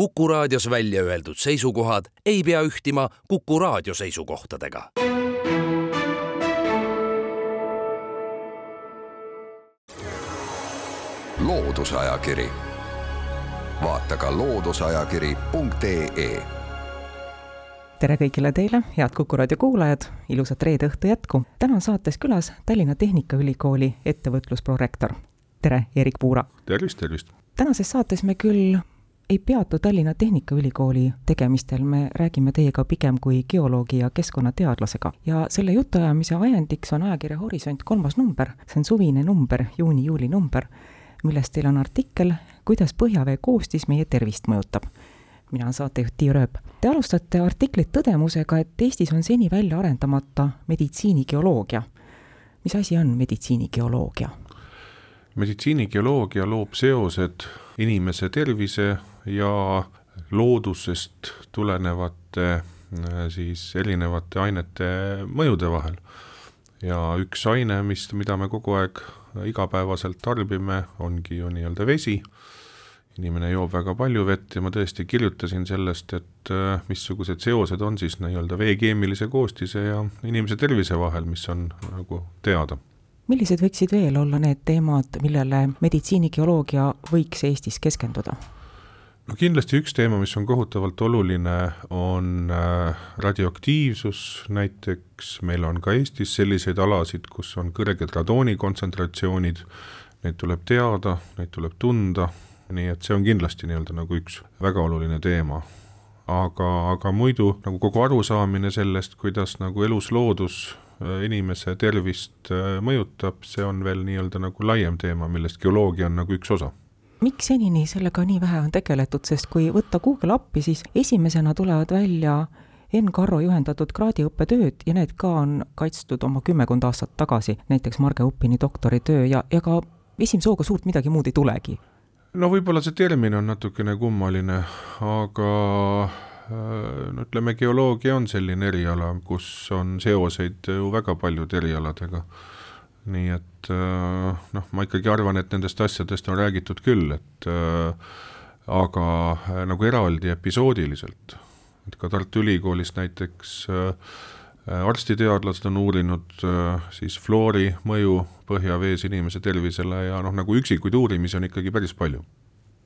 Kuku raadios välja öeldud seisukohad ei pea ühtima Kuku raadio seisukohtadega. loodusajakiri, vaata ka looduseajakiri.ee tere kõigile teile, head Kuku raadio kuulajad, ilusat reede õhtu jätku. täna on saates külas Tallinna Tehnikaülikooli ettevõtlusprorektor. tere, Erik Puura! tervist, tervist! tänases saates me küll ei peatu Tallinna Tehnikaülikooli tegemistel, me räägime teiega pigem kui geoloogi ja keskkonnateadlasega. ja selle jutuajamise ajendiks on ajakirja Horisont kolmas number, see on suvine number, juuni-juuli number, milles teil on artikkel, kuidas põhjavee koostis meie tervist mõjutab. mina olen saatejuht Tiia Rööp. Te alustate artiklit tõdemusega, et Eestis on seni välja arendamata meditsiinigeoloogia. mis asi on meditsiinigeoloogia? meditsiinigeoloogia loob seosed inimese tervise ja loodusest tulenevate äh, siis erinevate ainete mõjude vahel. ja üks aine, mis, mida me kogu aeg igapäevaselt tarbime, ongi ju nii-öelda vesi. inimene joob väga palju vett ja ma tõesti kirjutasin sellest, et äh, missugused seosed on siis nii-öelda vee keemilise koostise ja inimese tervise vahel, mis on nagu teada millised võiksid veel olla need teemad, millele meditsiinigeoloogia võiks Eestis keskenduda? No kindlasti üks teema, mis on kohutavalt oluline, on äh, radioaktiivsus, näiteks meil on ka Eestis selliseid alasid, kus on kõrged radooni kontsentratsioonid, neid tuleb teada, neid tuleb tunda, nii et see on kindlasti nii-öelda nagu üks väga oluline teema. aga, aga muidu nagu kogu arusaamine sellest, kuidas nagu elus loodus äh, inimese tervist äh, mõjutab, see on veel nii-öelda nagu laiem teema, millest geoloogia on nagu üks osa miks senini sellega nii vähe on tegeletud, sest kui võtta Google appi, siis esimesena tulevad välja Enn Karro juhendatud kraadiõppetööd ja need ka on kaitstud oma kümmekond aastat tagasi, näiteks Marge Uppini doktoritöö ja, ja ka esimese hooga suurt midagi muud ei tulegi. no võib-olla see termin on natukene kummaline, aga äh, no ütleme, geoloogia on selline eriala, kus on seoseid ju väga paljude erialadega nii et äh, noh, ma ikkagi arvan, et nendest asjadest on räägitud küll, et äh, aga äh, nagu eraldi episoodiliselt, et ka Tartu Ülikoolis näiteks arstiteadlased on uurinud siis fluori mõju põhjavees inimese tervisele ja noh, nagu üksikuid uurimisi on ikkagi päris palju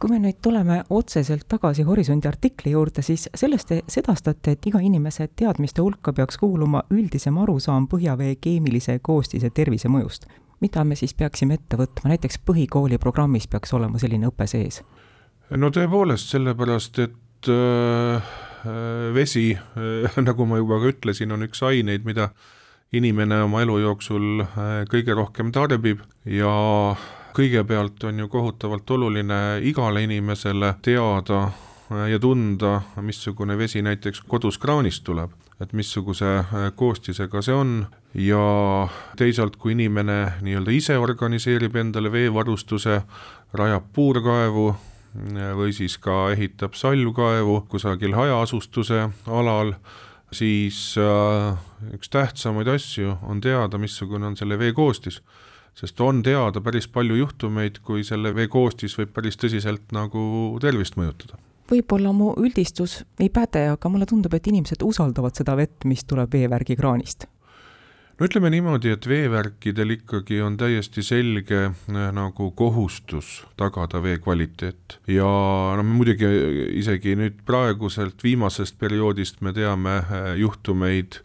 kui me nüüd tuleme otseselt tagasi Horisondi artikli juurde, siis sellest te sedastate, et iga inimese teadmiste hulka peaks kuuluma üldisem arusaam põhjavee keemilise koostise tervisemõjust. mida me siis peaksime ette võtma, näiteks põhikooli programmis peaks olema selline õpe sees? no tõepoolest, sellepärast et äh, vesi äh,, nagu ma juba ka ütlesin, on üks aineid, mida inimene oma elu jooksul äh, kõige rohkem tarbib ja kõigepealt on ju kohutavalt oluline igale inimesele teada ja tunda, missugune vesi näiteks kodus kraanist tuleb, et missuguse äh, koostisega see on. Ja teisalt, kui inimene nii-öelda ise organiseerib endale veevarustuse, rajab puurkaevu äh, või siis ka ehitab salvkaevu kusagil hajaasustuse alal, siis äh, üks tähtsamaid asju on teada, missugune on selle vee koostis sest on teada päris palju juhtumeid, kui selle vee koostis võib päris tõsiselt nagu tervist mõjutada. võib-olla mu üldistus ei päde, aga mulle tundub, et inimesed usaldavad seda vett, mis tuleb veevärgi kraanist no ütleme niimoodi, et veevärkidel ikkagi on täiesti selge eh, nagu kohustus tagada vee kvaliteet ja no muidugi isegi nüüd praeguselt viimasest perioodist me teame eh, juhtumeid,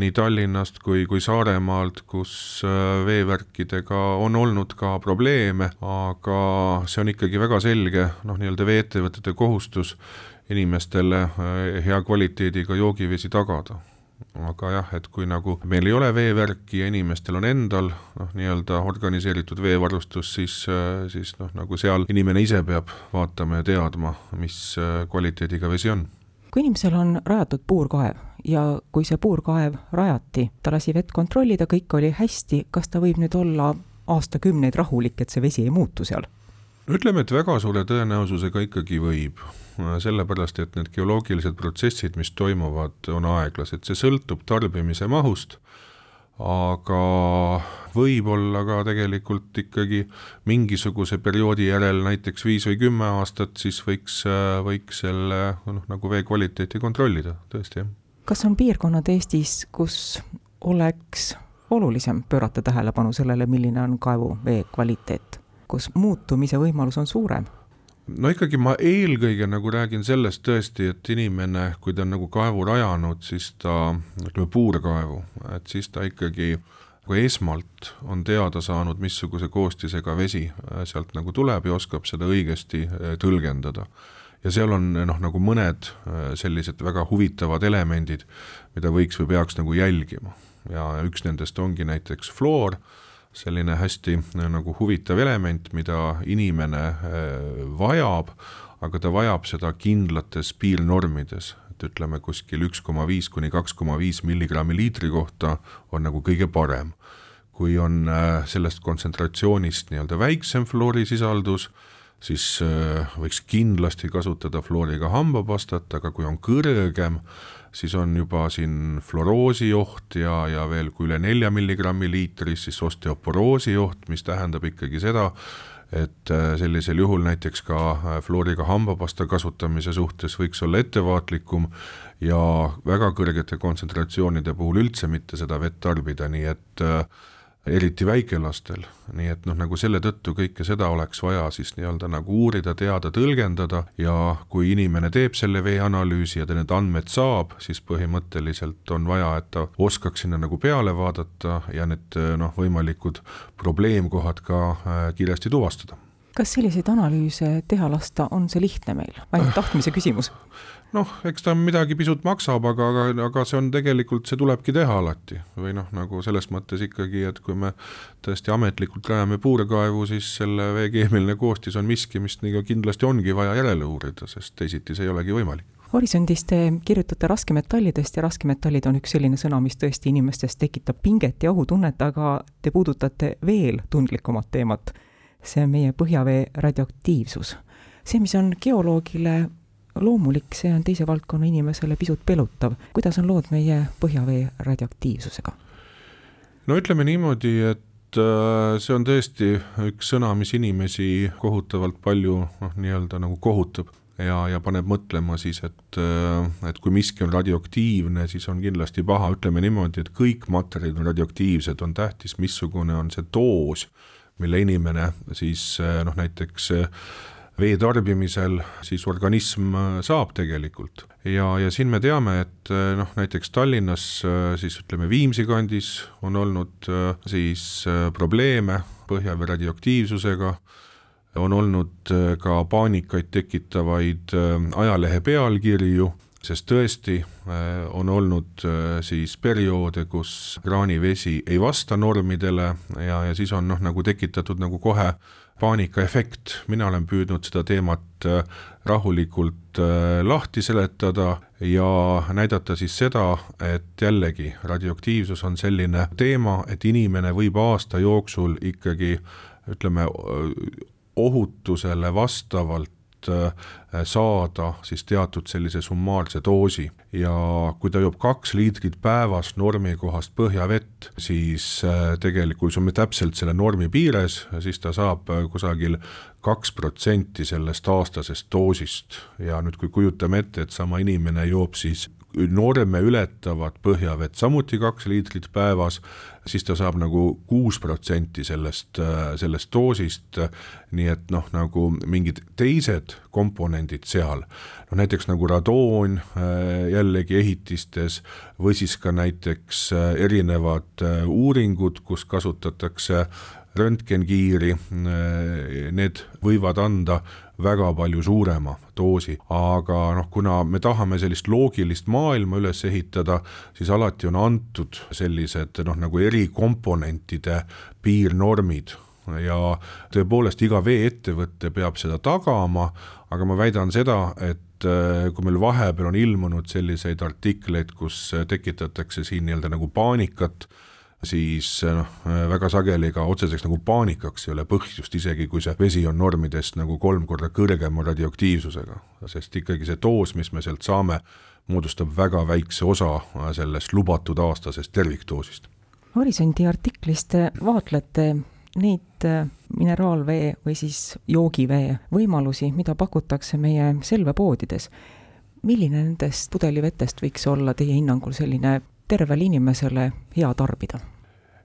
nii Tallinnast kui, kui Saaremaalt, kus äh, veevärkidega on olnud ka probleeme, aga see on ikkagi väga selge, noh, nii-öelda vee-ettevõtete kohustus inimestele äh, hea kvaliteediga joogivesi tagada. Aga jah, et kui nagu meil ei ole veevärki ja inimestel on endal noh, nii-öelda organiseeritud veevarustus, siis, äh, siis noh, nagu seal inimene ise peab vaatama ja teadma, mis kvaliteediga vesi on. Kui inimesel on rajatud puurkaev ja kui see puurkaev rajati, ta lasi vett kontrollida, kõik oli hästi, kas ta võib nüüd olla aastakümneid rahulik, et see vesi ei muutu seal? ütleme, et väga suure tõenäosusega ikkagi võib, sellepärast et need geoloogilised protsessid, mis toimuvad, on aeglased, see sõltub tarbimise mahust, aga võib-olla ka tegelikult ikkagi mingisuguse perioodi järel, näiteks viis või kümme aastat, siis võiks, võiks selle noh, nagu vee kvaliteeti kontrollida, tõesti, jah. Kas on piirkonnad Eestis, kus oleks olulisem pöörata tähelepanu sellele, milline on kaevuvee kvaliteet, kus muutumise võimalus on suurem? no ikkagi ma eelkõige nagu räägin sellest tõesti, et inimene, kui ta on nagu kaevu rajanud, siis ta, ütleme puurkaevu, et siis ta ikkagi kui esmalt on teada saanud, missuguse koostisega vesi äh, sealt nagu tuleb ja oskab seda õigesti äh, tõlgendada. Ja seal on noh, nagu mõned äh, sellised väga huvitavad elemendid, mida võiks või peaks nagu jälgima ja üks nendest ongi näiteks fluor, selline hästi äh, nagu huvitav element, mida inimene äh, vajab, aga ta vajab seda kindlates piirnormides, et ütleme kuskil üks koma viis kuni kaks koma viis milligrammi liitri kohta on nagu kõige parem. kui on sellest kontsentratsioonist nii-öelda väiksem fluorisisaldus, siis võiks kindlasti kasutada fluoriga hambapastat, aga kui on kõrgem, siis on juba siin fluoroosi oht ja, ja veel kui üle nelja milligrammi liitris, siis osteoporoosi oht, mis tähendab ikkagi seda, et äh, sellisel juhul näiteks ka äh, fluoriga hambapasta kasutamise suhtes võiks olla ettevaatlikum ja väga kõrgete kontsentratsioonide puhul üldse mitte seda vett tarbida, nii et äh, eriti väikelastel, nii et noh, nagu selle tõttu kõike seda oleks vaja siis nii-öelda nagu uurida, teada, tõlgendada ja kui inimene teeb selle veeanalüüsi ja ta need andmed saab, siis põhimõtteliselt on vaja, et ta oskaks sinna nagu peale vaadata ja need noh, võimalikud probleemkohad ka äh, kiiresti tuvastada kas selliseid analüüse teha lasta, on see lihtne meil, ainult tahtmise küsimus? noh, eks ta midagi pisut maksab, aga, aga, aga see on tegelikult, see tulebki teha alati või noh, nagu selles mõttes ikkagi, et kui me tõesti ametlikult rajame puurkaevu, siis selle vee keemiline koostis on miski, mis nagu kindlasti ongi vaja järele uurida, sest teisiti see ei olegi võimalik Horisondis te kirjutate raskemetallidest ja raskemetallid on üks selline sõna, mis tõesti inimestes tekitab pinget ja ohutunnet, aga te puudutate veel tundlikumat teemat. See on meie põhjavee radioaktiivsus. see, mis on geoloogile loomulik, see on teise valdkonna inimesele pisut pelutav. kuidas on lood meie põhjavee radioaktiivsusega? no ütleme niimoodi, et äh, see on tõesti üks sõna, mis inimesi kohutavalt palju noh, nii-öelda nagu kohutab ja, ja paneb mõtlema siis, et, äh, et kui miski on radioaktiivne, siis on kindlasti paha, ütleme niimoodi, et kõik materjalid on radioaktiivsed, on tähtis, missugune on see doos, mille inimene siis äh, noh, näiteks vee tarbimisel siis organism äh, saab tegelikult. ja, ja siin me teame, et noh, näiteks Tallinnas siis ütleme Viimsi kandis on olnud siis probleeme põhjavee radioaktiivsusega, on olnud ka paanikaid tekitavaid ajalehe pealkirju, sest tõesti on olnud siis perioode, kus kraanivesi ei vasta normidele ja, ja siis on noh, nagu tekitatud nagu kohe paanikaefekt, mina olen püüdnud seda teemat äh, rahulikult äh, lahti seletada ja näidata siis seda, et jällegi radioaktiivsus on selline teema, et inimene võib aasta jooksul ikkagi ütleme, ohutusele vastavalt Äh, saada siis teatud sellise summaarse doosi. Ja kui ta joob kaks liitrit päevas normikohast põhjavett, siis äh, tegelikult, kui see on täpselt selle normi piires, siis ta saab äh, kusagil kaks protsenti sellest aastasest doosist. Ja nüüd, kui kujutame ette, et sama inimene joob siis norme ületavat põhjavett, samuti kaks liitrit päevas, siis ta saab nagu kuus protsenti sellest, sellest doosist, nii et noh, nagu mingid teised komponendid seal, no näiteks nagu radoon jällegi ehitistes või siis ka näiteks erinevad uuringud, kus kasutatakse röntgenkiiri, need võivad anda väga palju suurema doosi, aga noh, kuna me tahame sellist loogilist maailma üles ehitada, siis alati on antud sellised noh, nagu erikomponentide piirnormid. Ja tõepoolest iga veeettevõte peab seda tagama, aga ma väidan seda, et äh, kui meil vahepeal on ilmunud selliseid artikleid, kus tekitatakse siin nii-öelda nagu paanikat, siis noh, väga sageli ka otseseks nagu paanikaks ei ole põhjust, isegi kui see vesi on normidest nagu kolm korda kõrgema radioaktiivsusega, sest ikkagi see doos, mis me sealt saame, moodustab väga väikse osa sellest lubatud aastasest tervikdoosist Horisondi artiklis te vaatlete neid mineraalvee või siis joogivee võimalusi, mida pakutakse meie selvepoodides. milline nendest pudelivetest võiks olla teie hinnangul selline tervele inimesele hea tarbida?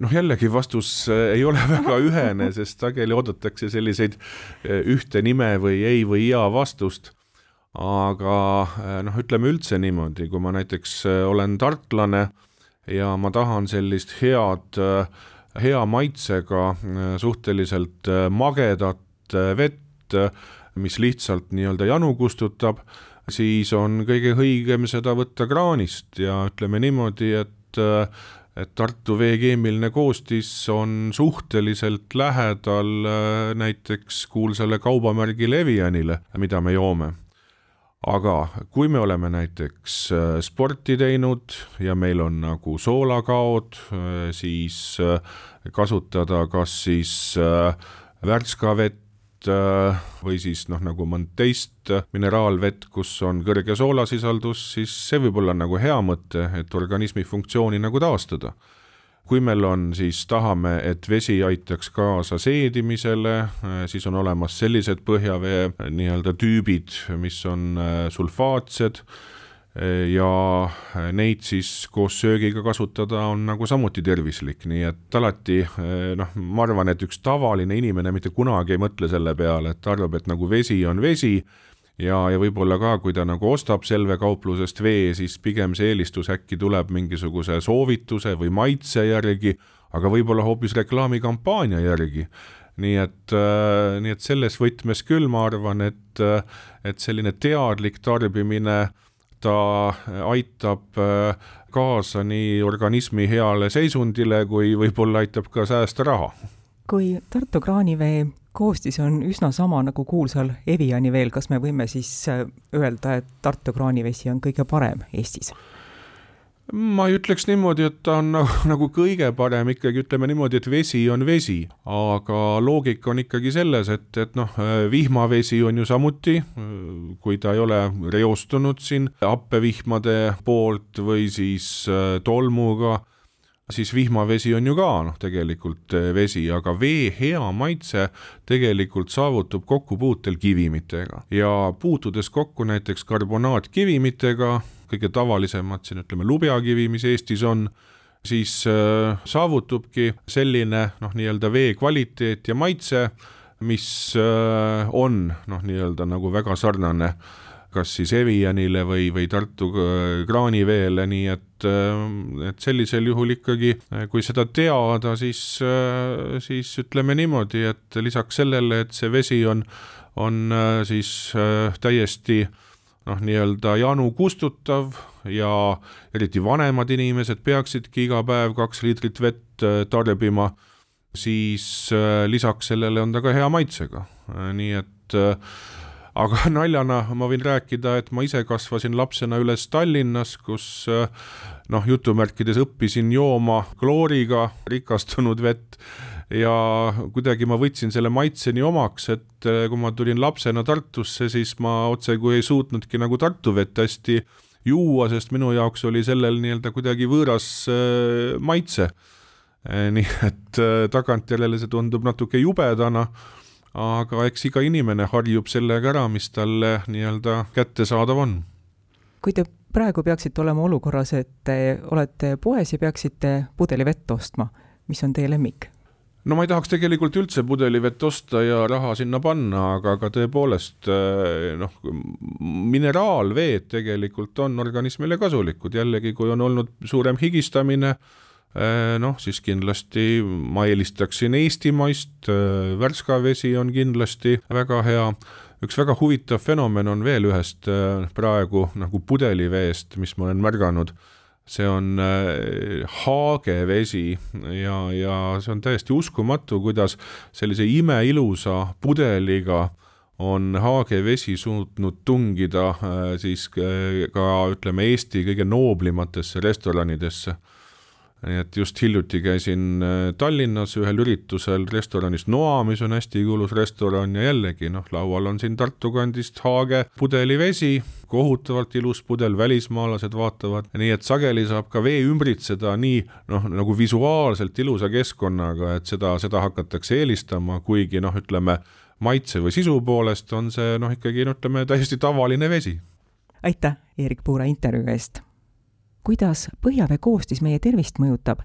noh, jällegi vastus äh, ei ole väga ühene, sest sageli oodatakse selliseid äh, ühte nime või ei või jaa vastust. aga noh, ütleme üldse niimoodi, kui ma näiteks olen tartlane ja ma tahan sellist head, hea maitsega, suhteliselt magedat vett, mis lihtsalt nii-öelda janu kustutab, siis on kõige õigem seda võtta kraanist ja ütleme niimoodi, et et Tartu vee keemiline koostis on suhteliselt lähedal näiteks kuulsale kaubamärgile Evianile, mida me joome. Aga kui me oleme näiteks äh, sporti teinud ja meil on nagu soolakaod, äh, siis äh, kasutada kas siis värskavett või siis noh, nagu mõnd teist mineraalvett, kus on kõrge soolasisaldus, siis see võib olla nagu hea mõte, et organismi funktsiooni nagu taastada. Kui meil on, siis tahame, et vesi aitaks kaasa seedimisele, äh, siis on olemas sellised põhjavee äh, nii-öelda tüübid, mis on äh, sulfaatsed ja neid siis koos söögiga kasutada on nagu samuti tervislik, nii et alati noh, ma arvan, et üks tavaline inimene mitte kunagi ei mõtle selle peale, et ta arvab, et nagu vesi on vesi ja, ja võib-olla ka, kui ta nagu ostab Selve kauplusest vee, siis pigem see eelistus äkki tuleb mingisuguse soovituse või maitse järgi, aga võib-olla hoopis reklaamikampaania järgi. Nii et, äh, nii et selles võtmes küll ma arvan, et, äh, et selline teadlik tarbimine, ta aitab äh, kaasa nii organismi heale seisundile, kui võib-olla aitab ka säästa raha. kui Tartu kraanivee koostis on üsna sama nagu kuulsal Eviani veel, kas me võime siis äh, öelda, et Tartu kraanivesi on kõige parem Eestis? Ma ei ütleks niimoodi, et ta on nagu, nagu kõige parem, ikkagi ütleme niimoodi, et vesi on vesi, aga loogika on ikkagi selles, et, et noh, vihmavesi on ju samuti, kui ta ei ole reostunud siin happevihmade poolt või siis äh, tolmuga siis vihmavesi on ju ka noh, tegelikult eh, vesi, aga vee hea maitse tegelikult saavutub kokkupuutel kivimitega. Ja puutudes kokku näiteks karbonaatkivimitega, kõige tavalisemad siin ütleme lubjakivi, mis Eestis on, siis äh, saavutubki selline noh, nii-öelda vee kvaliteet ja maitse, mis äh, on noh, nii-öelda nagu väga sarnane kas siis Evianile või, või Tartu äh, kraaniveele, nii et, äh, et sellisel juhul ikkagi, äh, kui seda teada, siis, siis ütleme niimoodi, et lisaks sellele, et see vesi on, on siis täiesti noh, nii-öelda janu kustutav ja eriti vanemad inimesed peaksidki iga päev kaks liitrit vett tarbima, siis lisaks sellele on ta ka hea maitsega, nii et aga naljana ma võin rääkida, et ma ise kasvasin lapsena üles Tallinnas, kus noh, jutumärkides õppisin jooma klooriga rikastunud vett ja kuidagi ma võtsin selle maitse nii omaks, et eh, kui ma tulin lapsena Tartusse, siis ma otsekui ei suutnudki nagu Tartu vett hästi juua, sest minu jaoks oli sellel nii-öelda kuidagi võõras äh, maitse. nii et äh, tagantjärele see tundub natuke jubedana aga eks iga inimene harjub sellega ära, mis talle nii-öelda kättesaadav on. kui te praegu peaksite olema olukorras, et te olete poes ja peaksite pudeli vett ostma, mis on teie lemmik? No ma ei tahaks tegelikult üldse pudelivett osta ja raha sinna panna, aga, aga tõepoolest eh, noh, mineraalveed tegelikult on organismile kasulikud, jällegi kui on olnud suurem higistamine, Äh, noh, siis kindlasti ma eelistaksin eestimaist, äh, Värska vesi on kindlasti väga hea, üks väga huvitav fenomen on veel ühest praegu nagu pudeliveest, mis ma olen märganud, see on haagevesi ja, ja see on täiesti uskumatu, kuidas sellise imeilusa pudeliga on haagevesi suutnud tungida siis ka ütleme, Eesti kõige nooblimatesse restoranidesse nii et just hiljuti käisin äh, Tallinnas ühel üritusel restoranis Noa, mis on hästi kuulus restoran ja jällegi noh, laual on siin Tartu kandist haage pudelivesi, kohutavalt ilus pudel, välismaalased vaatavad, nii et sageli saab ka vee ümbritseda nii noh, nagu visuaalselt ilusa keskkonnaga, et seda, seda hakatakse eelistama, kuigi noh, ütleme maitse või sisu poolest on see noh, ikkagi no ütleme täiesti tavaline vesi. aitäh, Eerik Puura intervjuu eest! Kuidas põhjavee koostis meie tervist mõjutab,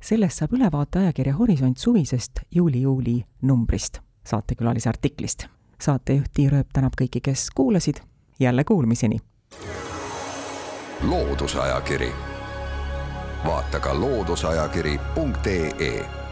sellest saab ülevaate ajakirja Horisont suvisest juuli-juuli numbrist, saatekülalise artiklist. saatejuht Tiir Ööp tänab kõiki, kes kuulasid, jälle kuulmiseni! loodusajakiri, vaata ka looduseajakiri.ee